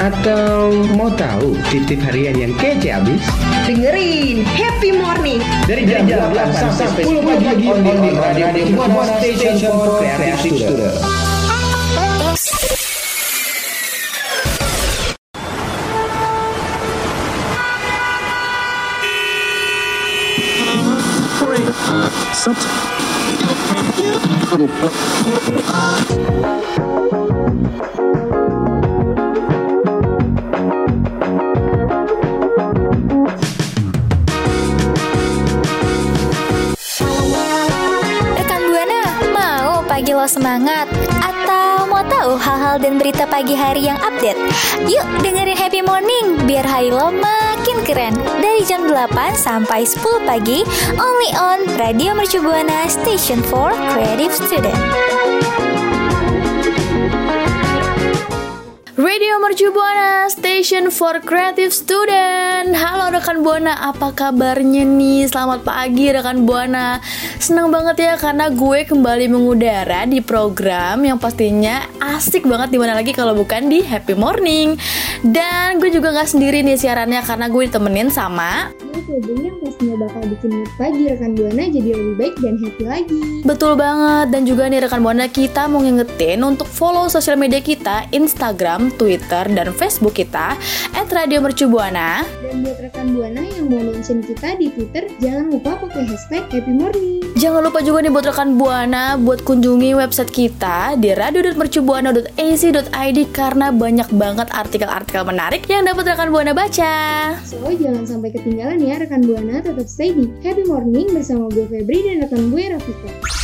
Atau mau tahu titip harian yang kece abis? Dengerin Happy Morning Dari jam 8 sampai 10 pagi on di Radio Buana Station for Creative Student. Pagi lo semangat? Atau mau tahu hal-hal dan berita pagi hari yang update? Yuk dengerin Happy Morning biar hari lo makin keren. Dari jam 8 sampai 10 pagi, only on Radio Mercu Buana Station for Creative Student. Radio Mercu Buana Station for Creative Student Halo rekan Buana, apa kabarnya nih? Selamat pagi rekan Buana Senang banget ya karena gue kembali mengudara di program yang pastinya asik banget di mana lagi kalau bukan di Happy Morning Dan gue juga gak sendiri nih siarannya karena gue ditemenin sama Febri yang pastinya bakal bikin pagi rekan Buana jadi lebih baik dan happy lagi. Betul banget dan juga nih rekan Buana kita mau ngingetin untuk follow sosial media kita Instagram, Twitter, dan Facebook kita @radiomercubuana. Dan buat rekan Buana yang mau mention kita di Twitter, jangan lupa pakai hashtag Happy Morning. Jangan lupa juga nih buat rekan Buana buat kunjungi website kita di radio.mercubuana.ac.id karena banyak banget artikel-artikel menarik yang dapat rekan Buana baca. So, jangan sampai ketinggalan ya rekan Buana, tetap stay di Happy Morning bersama gue Febri dan rekan gue Rafika.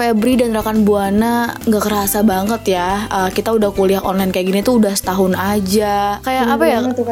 Febri dan rekan Buana nggak kerasa banget ya uh, kita udah kuliah online kayak gini tuh udah setahun aja. Kayak Bener apa ya? Tuh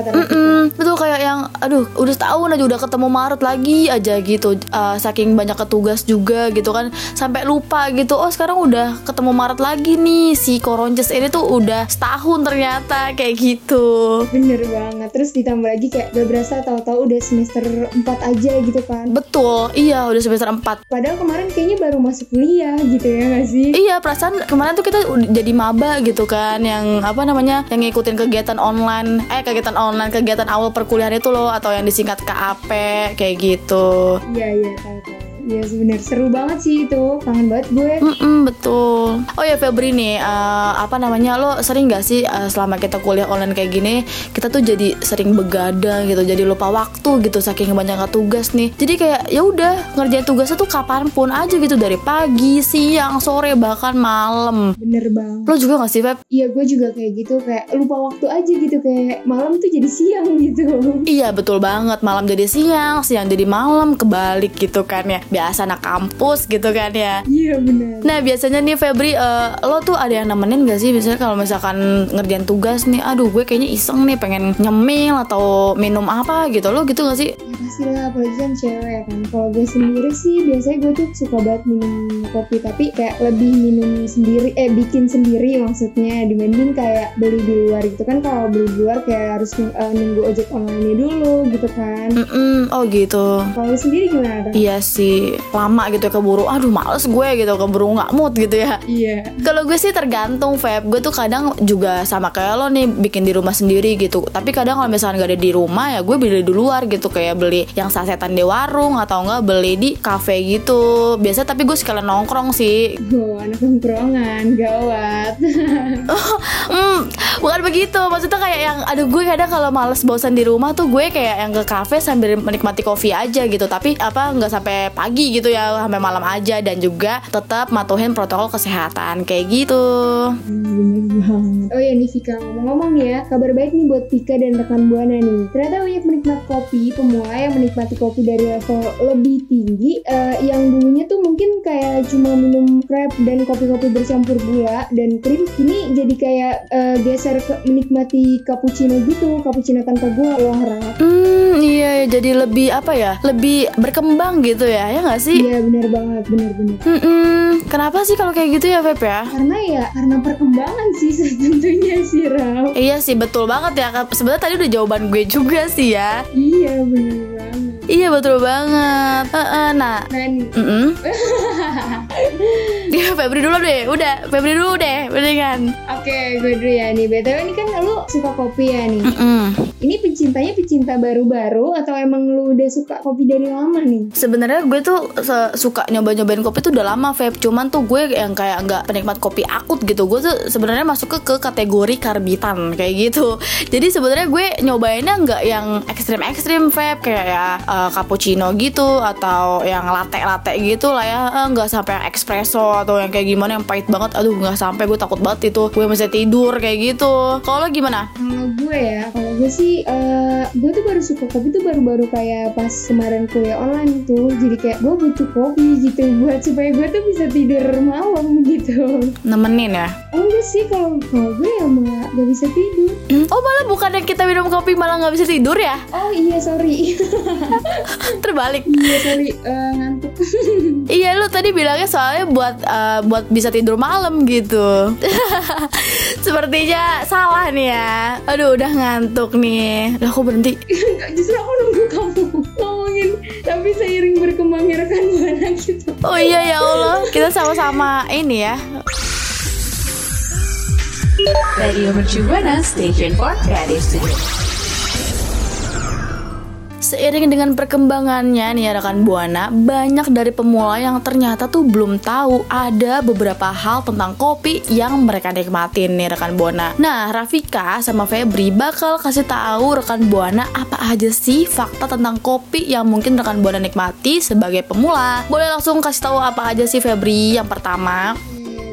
betul kayak yang aduh udah setahun aja udah ketemu Maret lagi aja gitu. Uh, saking banyak tugas juga gitu kan sampai lupa gitu. Oh sekarang udah ketemu Maret lagi nih si Koronces ini tuh udah setahun ternyata kayak gitu. Bener banget, terus ditambah lagi kayak gak berasa tahu-tahu udah semester 4 aja gitu kan. betul iya udah semester 4 Padahal kemarin kayaknya baru masuk kuliah gitu ya gak sih? Iya perasaan kemarin tuh kita jadi maba gitu kan yang apa namanya yang ngikutin kegiatan online eh kegiatan online kegiatan awal perkuliahan itu loh atau yang disingkat KAP kayak gitu. Iya, iya, tahu-tahu. Iya sebener seru banget sih itu, kangen banget gue. Mm-mm, betul. Oh ya Febri nih eh, apa namanya lo sering gak sih eh, selama kita kuliah online kayak gini kita tuh jadi sering begadang gitu jadi lupa waktu gitu saking banyaknya tugas nih jadi kayak ya udah ngerjain tugasnya tuh kapan pun aja gitu dari pagi siang sore bahkan malam Bener banget. lo juga gak sih Feb? Iya gue juga kayak gitu kayak lupa waktu aja gitu kayak malam tuh jadi siang gitu. Iya betul banget malam jadi siang siang jadi malam kebalik gitu kan ya biasa anak kampus gitu kan ya Iya bener. Nah biasanya nih Febri eh, lo tuh ada yang nemenin gak sih misalnya kalau misalkan ngerjain tugas nih aduh gue kayaknya iseng nih pengen nyemil atau minum apa gitu lo gitu gak sih Ya pasti lah apalagi kan cewek ya kan. Kalau gue sendiri sih biasanya gue tuh suka banget minum kopi tapi kayak lebih minum sendiri eh bikin sendiri maksudnya dibanding kayak beli di luar gitu kan kalau beli di luar kayak harus eh, nunggu ojek online dulu gitu kan. Mm-mm, oh gitu Kalau sendiri gimana? Iya sih lama gitu ya keburu. Aduh males gue gitu keburu nggak mood gitu ya. Iya. Kalau gue sih tergantung Feb. Gue tuh kadang juga sama kayak lo nih Bikin di rumah sendiri gitu. Tapi kadang kalau misalnya gak ada di rumah Ya gue beli di luar gitu. Kayak beli yang sasetan di warung Atau enggak beli di cafe gitu. Biasa tapi gue sekalian nongkrong sih. Oh, anak nongkrongan, gawat. Hmm, bukan begitu. Maksudnya kayak yang Aduh gue kadang kalau males bosan di rumah tuh Gue kayak yang ke cafe sambil menikmati kopi aja gitu. Tapi apa nggak sampai pagi gitu ya Sampai malam aja Dan juga tetap matuhin protokol kesehatan Kayak gitu. Oh ya nih Vika ngomong-ngomong ya, kabar baik nih buat Vika dan rekan Buana nih. Ternyata banyak penikmat kopi, pemula yang menikmati kopi dari level lebih tinggi, eh, yang dulunya tuh mungkin cuma minum crepe dan kopi-kopi bercampur gula dan krim, ini jadi kayak eh, geser ke menikmati cappuccino gitu, cappuccino tanpa gula loh Raf. Hmm, iya jadi lebih apa ya? Lebih berkembang gitu ya, ya nggak sih? Iya benar banget, benar-benar. Hmm, kenapa sih kalau kayak gitu ya, Feb ya? Karena ya karena perkembangan sih tentunya sih Raf. Iya sih betul banget ya. Sebenarnya tadi udah jawaban gue juga sih ya. Iya benar banget. Iya betul banget. Heeh, nah, Nah nih, mm Dia Febri dulu deh. Udah, Febri dulu deh. Mendingan. oke gue dulu ya nih. BTW ini kan lu suka kopi ya nih. Mm-mm. Ini pencintanya pecinta baru-baru atau emang lu udah suka kopi dari lama nih? Sebenarnya gue tuh suka nyoba-nyobain kopi tuh udah lama, Feb. Cuman tuh gue yang kayak nggak penikmat kopi akut gitu. Gue tuh sebenarnya masuk ke, ke kategori karbitan kayak gitu. Jadi sebenarnya gue nyobainnya nggak yang ekstrim-ekstrim, Feb. Kayak ya eh, cappuccino gitu atau yang latte-latte gitu lah ya. Eh, Nggak sampai yang espresso atau yang kayak gimana yang pahit banget. Aduh nggak sampai gue takut banget itu. Gue masih tidur kayak gitu. Kalau gimana? Kalau gue ya, kalau gue sih, eh, gue tuh baru suka kopi tuh baru-baru kayak pas kemarin kuliah online tuh. Jadi kayak gue butuh kopi gitu buat supaya gue tuh bisa tidur malam gitu. Nemenin ya? Enggak sih kalau kalau gue ya malah gak bisa tidur. Oh malah bukannya kita minum kopi malah nggak bisa tidur ya? Oh iya sorry, Terbalik. iya sorry eh, ngantuk. Iya lu tadi bilangnya soalnya buat eh, buat bisa tidur malam gitu. Sepertinya salah nih ya. Aduh udah ngantuk nih. Udah aku berhenti. Enggak, justru aku nunggu kamu ngomongin tapi seiring berkembangnya rekan buana gitu. Oh iya ya Allah, kita sama-sama ini ya. Radio Mercu Buana Station for Creative Studio. Seiring dengan perkembangannya nih ya rekan Buana, banyak dari pemula yang ternyata tuh belum tahu ada beberapa hal tentang kopi yang mereka nikmatin nih rekan Buana. Nah, Rafika sama Febri bakal kasih tahu rekan Buana apa aja sih fakta tentang kopi yang mungkin rekan Buana nikmati sebagai pemula. Boleh langsung kasih tahu apa aja sih Febri yang pertama?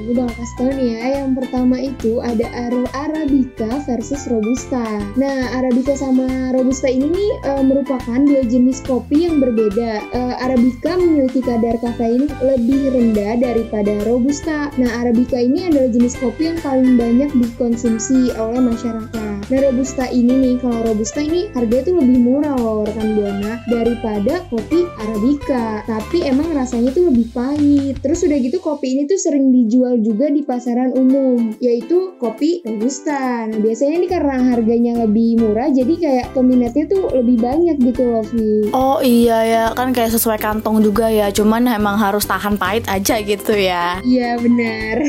Bakal kasih tau nih ya, yang pertama itu ada Ar- Arabica versus Robusta. Nah, Arabica sama Robusta ini nih eh, merupakan dua jenis kopi yang berbeda. Eh, Arabica memiliki kadar kafein lebih rendah daripada Robusta. Nah, Arabica ini adalah jenis kopi yang paling banyak dikonsumsi oleh masyarakat. Nah, Robusta ini nih, kalau Robusta ini harganya tuh lebih murah loh rekan Buana daripada kopi Arabica. Tapi emang rasanya tuh lebih pahit. Terus udah gitu kopi ini tuh sering dijual juga di pasaran umum, yaitu kopi Robusta. Nah, biasanya ini karena harganya lebih murah, jadi kayak peminatnya tuh lebih banyak gitu loh, Vi. Oh iya ya, kan kayak sesuai kantong juga ya. Cuman emang harus tahan pahit aja gitu ya. Iya, benar.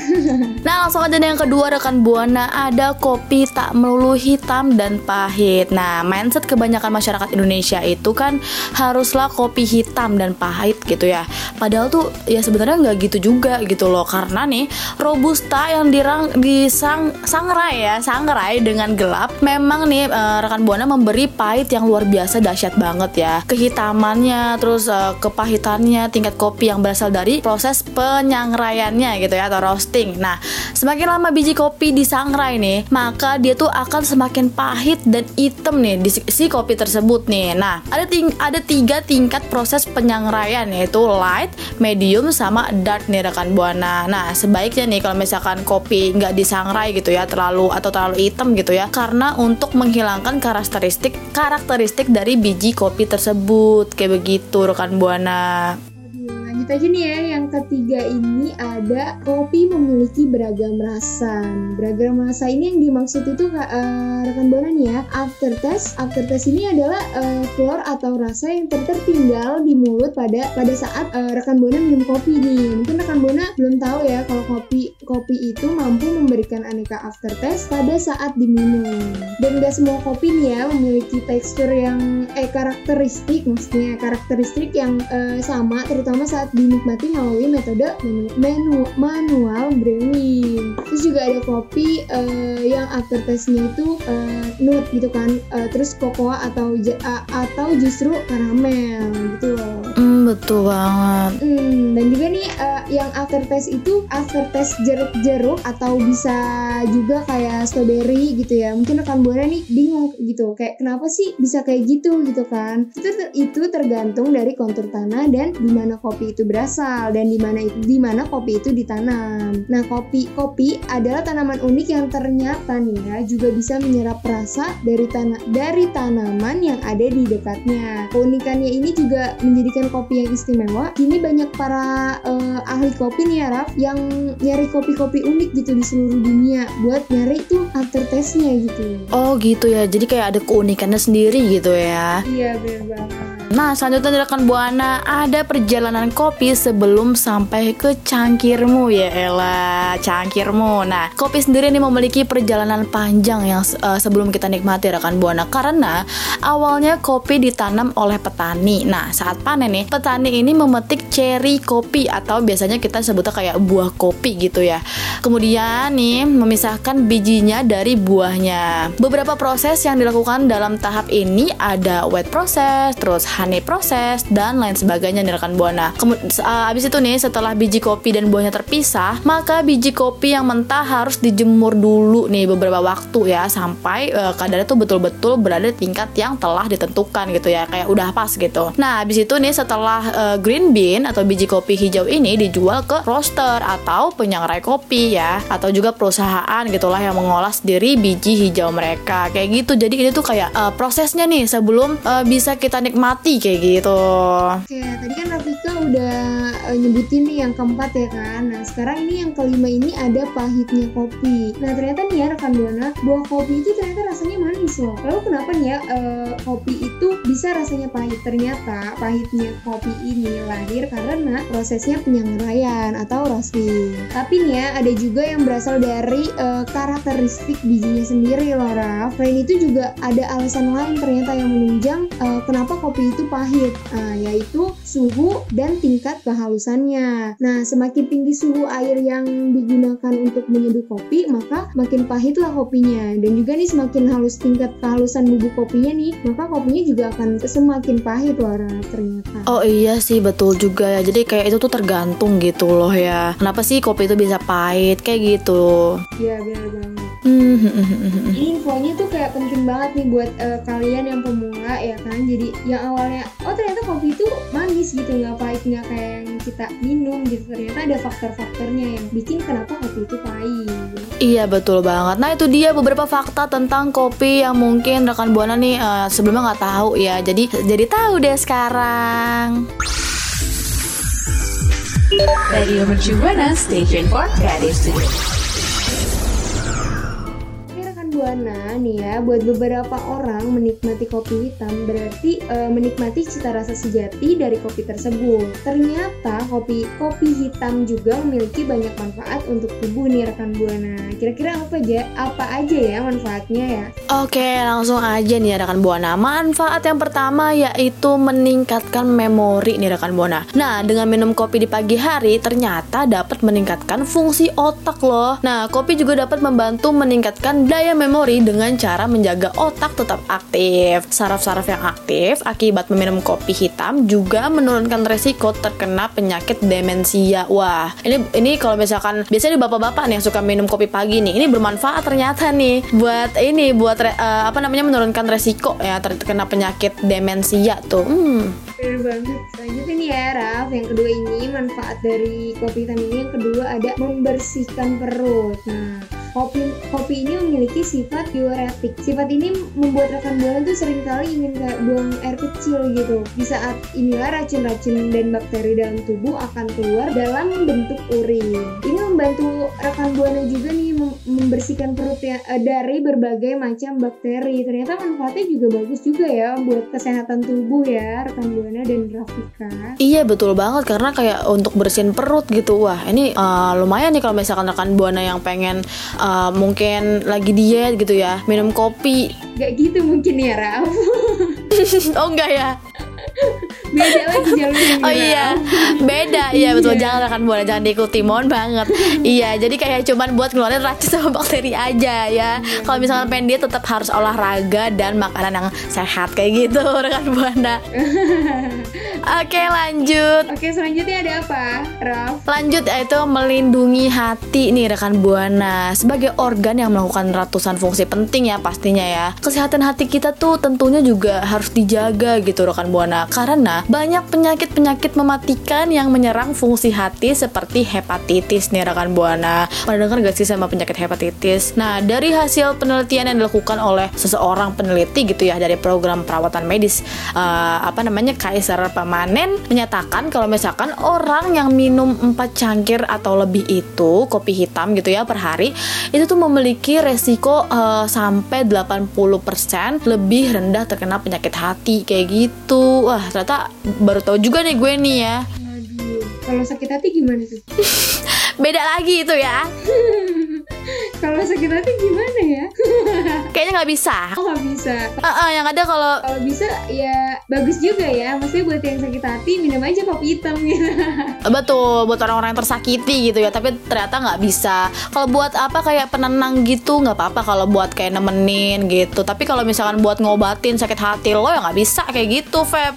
Nah langsung aja yang kedua rekan buana ada kopi tak melulu hitam dan pahit. Nah mindset kebanyakan masyarakat Indonesia itu kan haruslah kopi hitam dan pahit gitu ya. Padahal tuh ya sebenarnya nggak gitu juga gitu loh karena nih robusta yang dirang disang sangrai ya sangrai dengan gelap memang nih eh, rekan buana memberi pahit yang luar biasa dahsyat banget ya. Kehitamannya terus eh, kepahitannya tingkat kopi yang berasal dari proses penyangraiannya gitu ya atau roasting. Nah semakin lama biji kopi disangrai nih, maka dia tuh akan semakin pahit dan hitam nih di si, kopi tersebut nih. Nah, ada ting ada tiga tingkat proses penyangraian yaitu light, medium, sama dark nih rekan buana. Nah, sebaiknya nih kalau misalkan kopi nggak disangrai gitu ya terlalu atau terlalu hitam gitu ya, karena untuk menghilangkan karakteristik karakteristik dari biji kopi tersebut kayak begitu rekan buana. Nih ya, yang ketiga ini ada kopi memiliki beragam rasa. Beragam rasa ini yang dimaksud itu eh, rekan buana nih ya, aftertaste. Aftertaste ini adalah eh, flor atau rasa yang ter- tertinggal di mulut pada pada saat eh, rekan buana minum kopi nih. Mungkin rekan buana belum tahu ya kalau kopi kopi itu mampu memberikan aneka aftertaste pada saat diminum. Dan gak semua kopi nih ya memiliki tekstur yang eh karakteristik maksudnya karakteristik yang eh, sama terutama saat dinikmati melalui metode menu, menu- manual brewing. Terus juga ada kopi eh, yang aftertaste-nya itu eh, nut gitu kan, Eh, terus cocoa atau a- atau justru karamel gitu loh. Betul banget. Hmm, dan juga nih eh, yang aftertaste itu aftertaste jeruk-jeruk atau bisa juga kayak strawberry gitu ya. Mungkin rekan buana nih bingung gitu, kayak kenapa sih bisa kayak gitu gitu kan? Itu itu tergantung dari kontur tanah dan di mana kopi itu berasal dan di mana di mana kopi itu ditanam. Nah, kopi kopi adalah tanaman unik yang ternyata nih ya juga bisa menyerap rasa dari tanah dari tanaman yang ada di dekatnya. Keunikannya ini juga menjadikan kopi yang istimewa. Kini banyak para eh, ahli kopi nih ya Raf yang nyari kopi-kopi unik gitu di seluruh dunia buat nyari tuh aftertaste-nya gitu. Oh gitu ya, jadi kayak ada keunikannya sendiri gitu ya. Iya bener banget. Nah, selanjutnya rekan Buana ada perjalanan kopi sebelum sampai ke cangkirmu ya Ella, cangkirmu. Nah, kopi sendiri ini memiliki perjalanan panjang yang eh, sebelum kita nikmati rekan Buana karena awalnya kopi ditanam oleh petani. Nah, saat panen nih, petani ini memetik cherry kopi atau biasanya kita sebutnya kayak buah kopi gitu ya. Kemudian nih memisahkan bijinya dari buahnya. Beberapa proses yang dilakukan dalam tahap ini ada wet process, terus honey process dan lain sebagainya nih rekan buana. Kemudian abis itu nih setelah biji kopi dan buahnya terpisah, maka biji kopi yang mentah harus dijemur dulu nih beberapa waktu ya sampai eh, kadarnya tuh betul-betul berada di tingkat yang telah ditentukan gitu ya kayak udah pas gitu. Nah abis itu nih setelah eh, green bean atau biji kopi hijau ini dijual ke roaster atau penyangrai kopi ya atau juga perusahaan gitulah yang mengolah sendiri biji hijau mereka kayak gitu. Jadi ini tuh kayak eh, prosesnya nih sebelum eh, bisa kita nikmati kayak gitu. Oke, tadi kan Rafika udah eh, nyebutin nih yang keempat ya kan. Nah, sekarang ini yang kelima ini ada pahitnya kopi. Nah, ternyata nih ya rekan Buana, buah kopi itu ternyata rasanya manis loh. Lalu kenapa nih ya eh, kopi itu bisa rasanya pahit? Ternyata pahitnya kopi ini lahir karena prosesnya penyangraian atau roasting. Tapi nih ya, ada juga yang berasal dari eh, karakteristik bijinya sendiri loh, Raf. Selain itu juga ada alasan lain ternyata yang menunjang eh, kenapa kopi itu pahit, Nah, yaitu suhu dan tingkat kehalusannya. Nah, semakin tinggi suhu air yang digunakan untuk menyeduh kopi, maka makin pahitlah kopinya. Dan juga nih semakin halus tingkat kehalusan bubuk kopinya nih, maka kopinya juga akan semakin pahit loh Raf, ternyata. Oh iya sih betul juga ya. Jadi kayak itu tuh tergantung gitu loh ya. Kenapa sih kopi itu bisa pahit kayak gitu? Iya, benar banget. Hmm, hmm, hmm, hmm, hmm. Ini infonya tuh kayak penting banget nih buat eh, kalian yang pemula ya kan. Jadi yang awalnya oh ternyata kopi itu manis gitu nggak pahit nggak kayak yang kita minum gitu. Ternyata ada faktor-faktornya yang bikin kenapa kopi itu pahit. Iya betul banget. Nah itu dia beberapa fakta tentang kopi yang mungkin rekan buana nih eh, sebelumnya nggak tahu ya. Jadi jadi tahu deh sekarang. Radio Mercu Buana Station for Creative Studio. Buana nih ya, buat beberapa orang menikmati kopi hitam berarti eh, menikmati cita rasa sejati dari kopi tersebut. Ternyata kopi kopi hitam juga memiliki banyak manfaat untuk tubuh nih rekan buana. Kira-kira apa aja apa aja ya manfaatnya ya? Oke langsung aja nih ya rekan buana. Manfaat yang pertama yaitu meningkatkan memori nih rekan buana. Nah dengan minum kopi di pagi hari ternyata dapat meningkatkan fungsi otak loh. Nah kopi juga dapat membantu meningkatkan daya memori dengan cara menjaga otak tetap aktif. Saraf-saraf yang aktif akibat meminum kopi hitam juga menurunkan resiko terkena penyakit demensia. Wah, ini ini kalau misalkan biasanya di bapak-bapak nih yang suka minum kopi pagi nih, ini bermanfaat ternyata nih buat ini buat eh, apa namanya menurunkan resiko ya terkena penyakit demensia tuh. Hmm. Bener banget. Selanjutnya nih ya Raf, yang kedua ini manfaat dari kopi hitam ini yang kedua ada membersihkan perut. Nah, kopi kopi ini memiliki sifat diuretik. Sifat ini membuat rekan buana tuh sering kali ingin kayak buang air kecil gitu. Di saat inilah racun-racun dan bakteri dalam tubuh akan keluar dalam bentuk urin. Ini membantu rekan buana juga nih mem- membersihkan perut ya eh, dari berbagai macam bakteri. Ternyata manfaatnya juga bagus juga ya buat kesehatan tubuh ya rekan buana dan Rafika. Iya betul banget karena kayak untuk bersihin perut gitu wah ini eh, lumayan nih kalau misalkan rekan buana yang pengen eh, mungkin lagi diet gitu ya minum kopi Gak gitu mungkin ya Raf. oh enggak ya beda lagi jalurnya Oh iya, beda iya betul jangan rekan buana jangan diikuti mohon banget. iya jadi kayak cuman buat ngeluarin racun sama bakteri aja ya. Kalau misalkan pengen diet tetap harus olahraga dan makanan yang sehat kayak gitu rekan buana. Oke lanjut. Oke selanjutnya ada apa Raf? Lanjut yaitu melindungi hati nih rekan buana sebagai organ yang melakukan ratusan fungsi penting ya pastinya ya. Kesehatan hati kita tuh tentunya juga harus dijaga gitu rekan buana karena banyak penyakit-penyakit mematikan yang menyerang fungsi hati seperti hepatitis nih rekan buana. Pernah dengar gak sih sama penyakit hepatitis? Nah dari hasil penelitian yang dilakukan oleh seseorang peneliti gitu ya dari program perawatan medis eh, apa namanya Kaiser Permanen menyatakan kalau misalkan orang yang minum 4 cangkir atau lebih itu kopi hitam gitu ya per hari itu tuh memiliki resiko eh, sampai 80% lebih rendah terkena penyakit hati kayak gitu. Ternyata baru tahu juga nih gue nih ya. Kalau sakit hati gimana tuh? Beda lagi itu ya. kalau sakit hati gimana ya? Kayaknya nggak bisa. Oh nggak bisa. Eh, eh, yang ada kalau Kalau bisa ya bagus juga ya. Maksudnya buat yang sakit hati minum aja kopi hitam gitu. betul buat orang-orang yang tersakiti gitu ya, tapi ternyata nggak bisa. Kalau buat apa kayak penenang gitu nggak apa-apa kalau buat kayak nemenin gitu. Tapi kalau misalkan buat ngobatin sakit hati lo ya nggak bisa kayak gitu, Feb.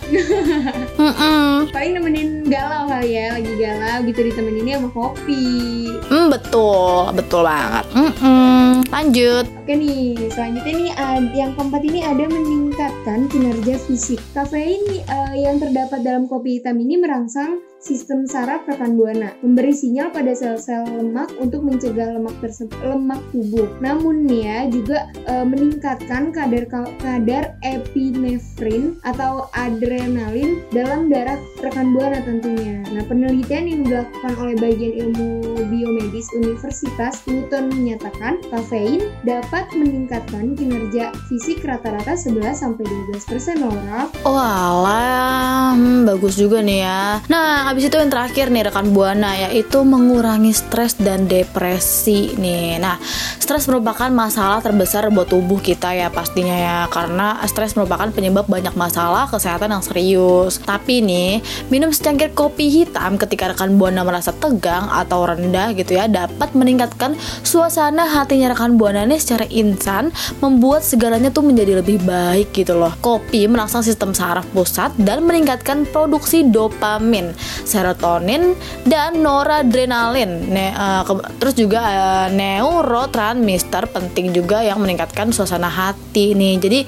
Mm-mm. Paling nemenin galau kali ya, lagi galau gitu ditemeninnya sama kopi. Hmm, betul, betul banget. Mm-mm. Lanjut. Oke nih, selanjutnya nih ad- yang keempat ini ada meningkatkan kinerja fisik. Kafein eh, yang terdapat dalam kopi hitam ini merangsang sistem saraf rekan buana, memberi sinyal pada sel-sel lemak untuk mencegah lemak lemak tubuh. Namun nih ya juga eh, meningkatkan kadar kadar epinefrin atau adrenalin dalam darah rekan buana tentunya. Nah, penelitian yang dilakukan oleh bagian ilmu biomedis Universitas Newton menyatakan kafein dapat meningkatkan kinerja fisik rata-rata 11 sampai 12% loh, Raf. Oh alah, hmm, bagus juga nih ya. Nah, habis itu yang terakhir nih rekan buana yaitu mengurangi stres dan depresi nih. Nah, stres merupakan masalah terbesar buat tubuh kita ya pastinya ya karena stres merupakan penyebab banyak masalah kesehatan yang serius. Tapi nih, minum secangkir kopi hitam ketika rekan buana merasa tegang atau rendah gitu ya dapat meningkatkan suasana hatinya rekan buana nih secara instan membuat segalanya tuh menjadi lebih baik gitu loh. Kopi merangsang sistem saraf pusat dan meningkatkan produksi dopamin, serotonin dan noradrenalin. Ne- eh, ke- terus juga eh, neurotransmitter penting juga yang meningkatkan suasana hati nih. Jadi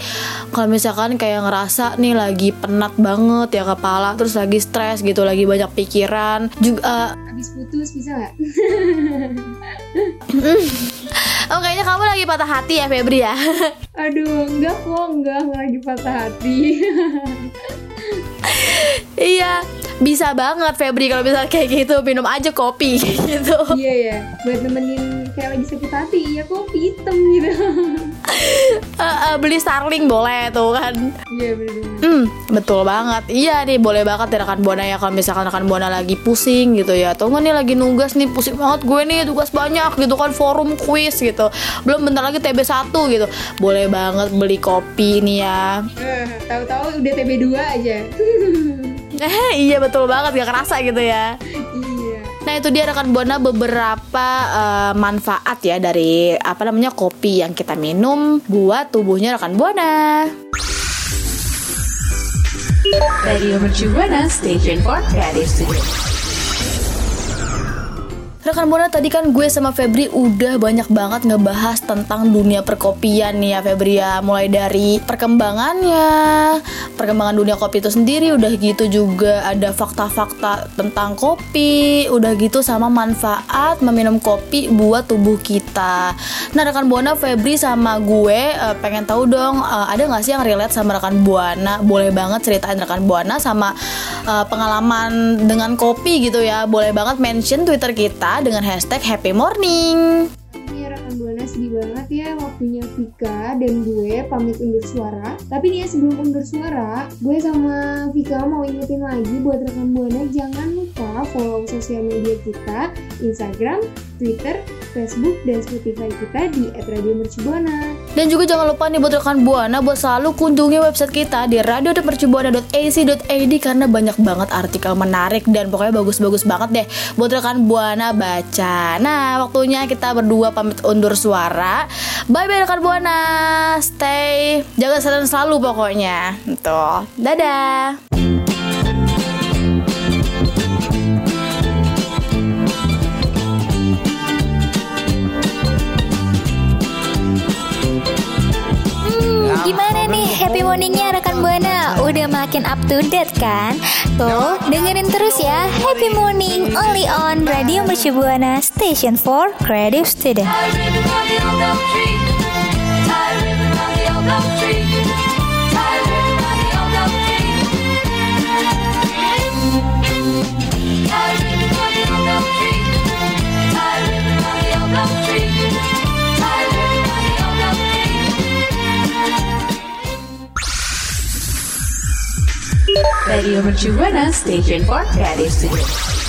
kalau misalkan kayak ngerasa nih lagi penat banget ya kepala, terus lagi stres gitu, lagi banyak pikiran, juga Habis putus bisa nggak? oh kayaknya kamu lagi patah hati ya Febri ya. Aduh, enggak kok, enggak, enggak lagi patah hati. Iya, bisa banget Febri kalau bisa kayak gitu minum aja kopi gitu. iya ya, buat nemenin kayak lagi sakit hati, iya kopi hitam gitu. Eh, eh, beli Starling boleh tuh kan. Iya bener Hmm, betul banget. Iya nih, boleh banget ya rekan buana ya kalau misalkan rekan buana lagi pusing gitu ya. Atau enggak nih lagi nugas nih pusing banget gue nih tugas banyak gitu kan forum quiz gitu. Belum bentar lagi TB1 gitu. Boleh banget beli kopi nih ya. Eh, Tahu-tahu udah TB2 aja. Eh, iya betul banget gak kerasa gitu ya. Nah itu dia rekan buana beberapa eh, manfaat ya dari apa namanya kopi yang kita minum buat tubuhnya rekan buana. Radio Mercu Buana Station for Creative Studio. Rekan Buana tadi kan gue sama Febri udah banyak banget ngebahas tentang dunia perkopian nih ya Febri ya. Mulai dari perkembangannya, perkembangan dunia kopi itu sendiri Udah gitu juga ada fakta-fakta tentang kopi Udah gitu sama manfaat meminum kopi buat tubuh kita. Nah rekan Buana Febri sama gue eh, pengen tahu dong eh, Ada gak sih yang relate sama rekan Buana? Boleh banget ceritain rekan Buana sama eh, pengalaman dengan kopi gitu ya. Boleh banget mention Twitter kita dengan hashtag Happy Morning. Ini rekan Buana sedih banget ya waktunya Vika dan gue pamit undur suara. Tapi nih ya sebelum undur suara, gue sama Vika mau ingetin lagi buat rekan Buana jangan lupa follow sosial media kita, Instagram, Twitter, Facebook dan Spotify kita di @radiomercubuana. Dan juga jangan lupa nih buat rekan Buana buat selalu kunjungi website kita di radio.mercubuana.ac.id karena banyak banget artikel menarik dan pokoknya bagus-bagus banget deh buat rekan Buana baca. Nah, waktunya kita berdua pamit undur suara. Bye bye rekan Buana. Stay jaga kesehatan selalu pokoknya. Tuh. Dadah. Gimana nih happy morningnya rekan Buana? Udah makin up to date kan? Tuh, dengerin terus ya Happy Morning only on Radio Mercu Buana Station for Creative Student. Radio Mercu Buana Station for Creative Studio.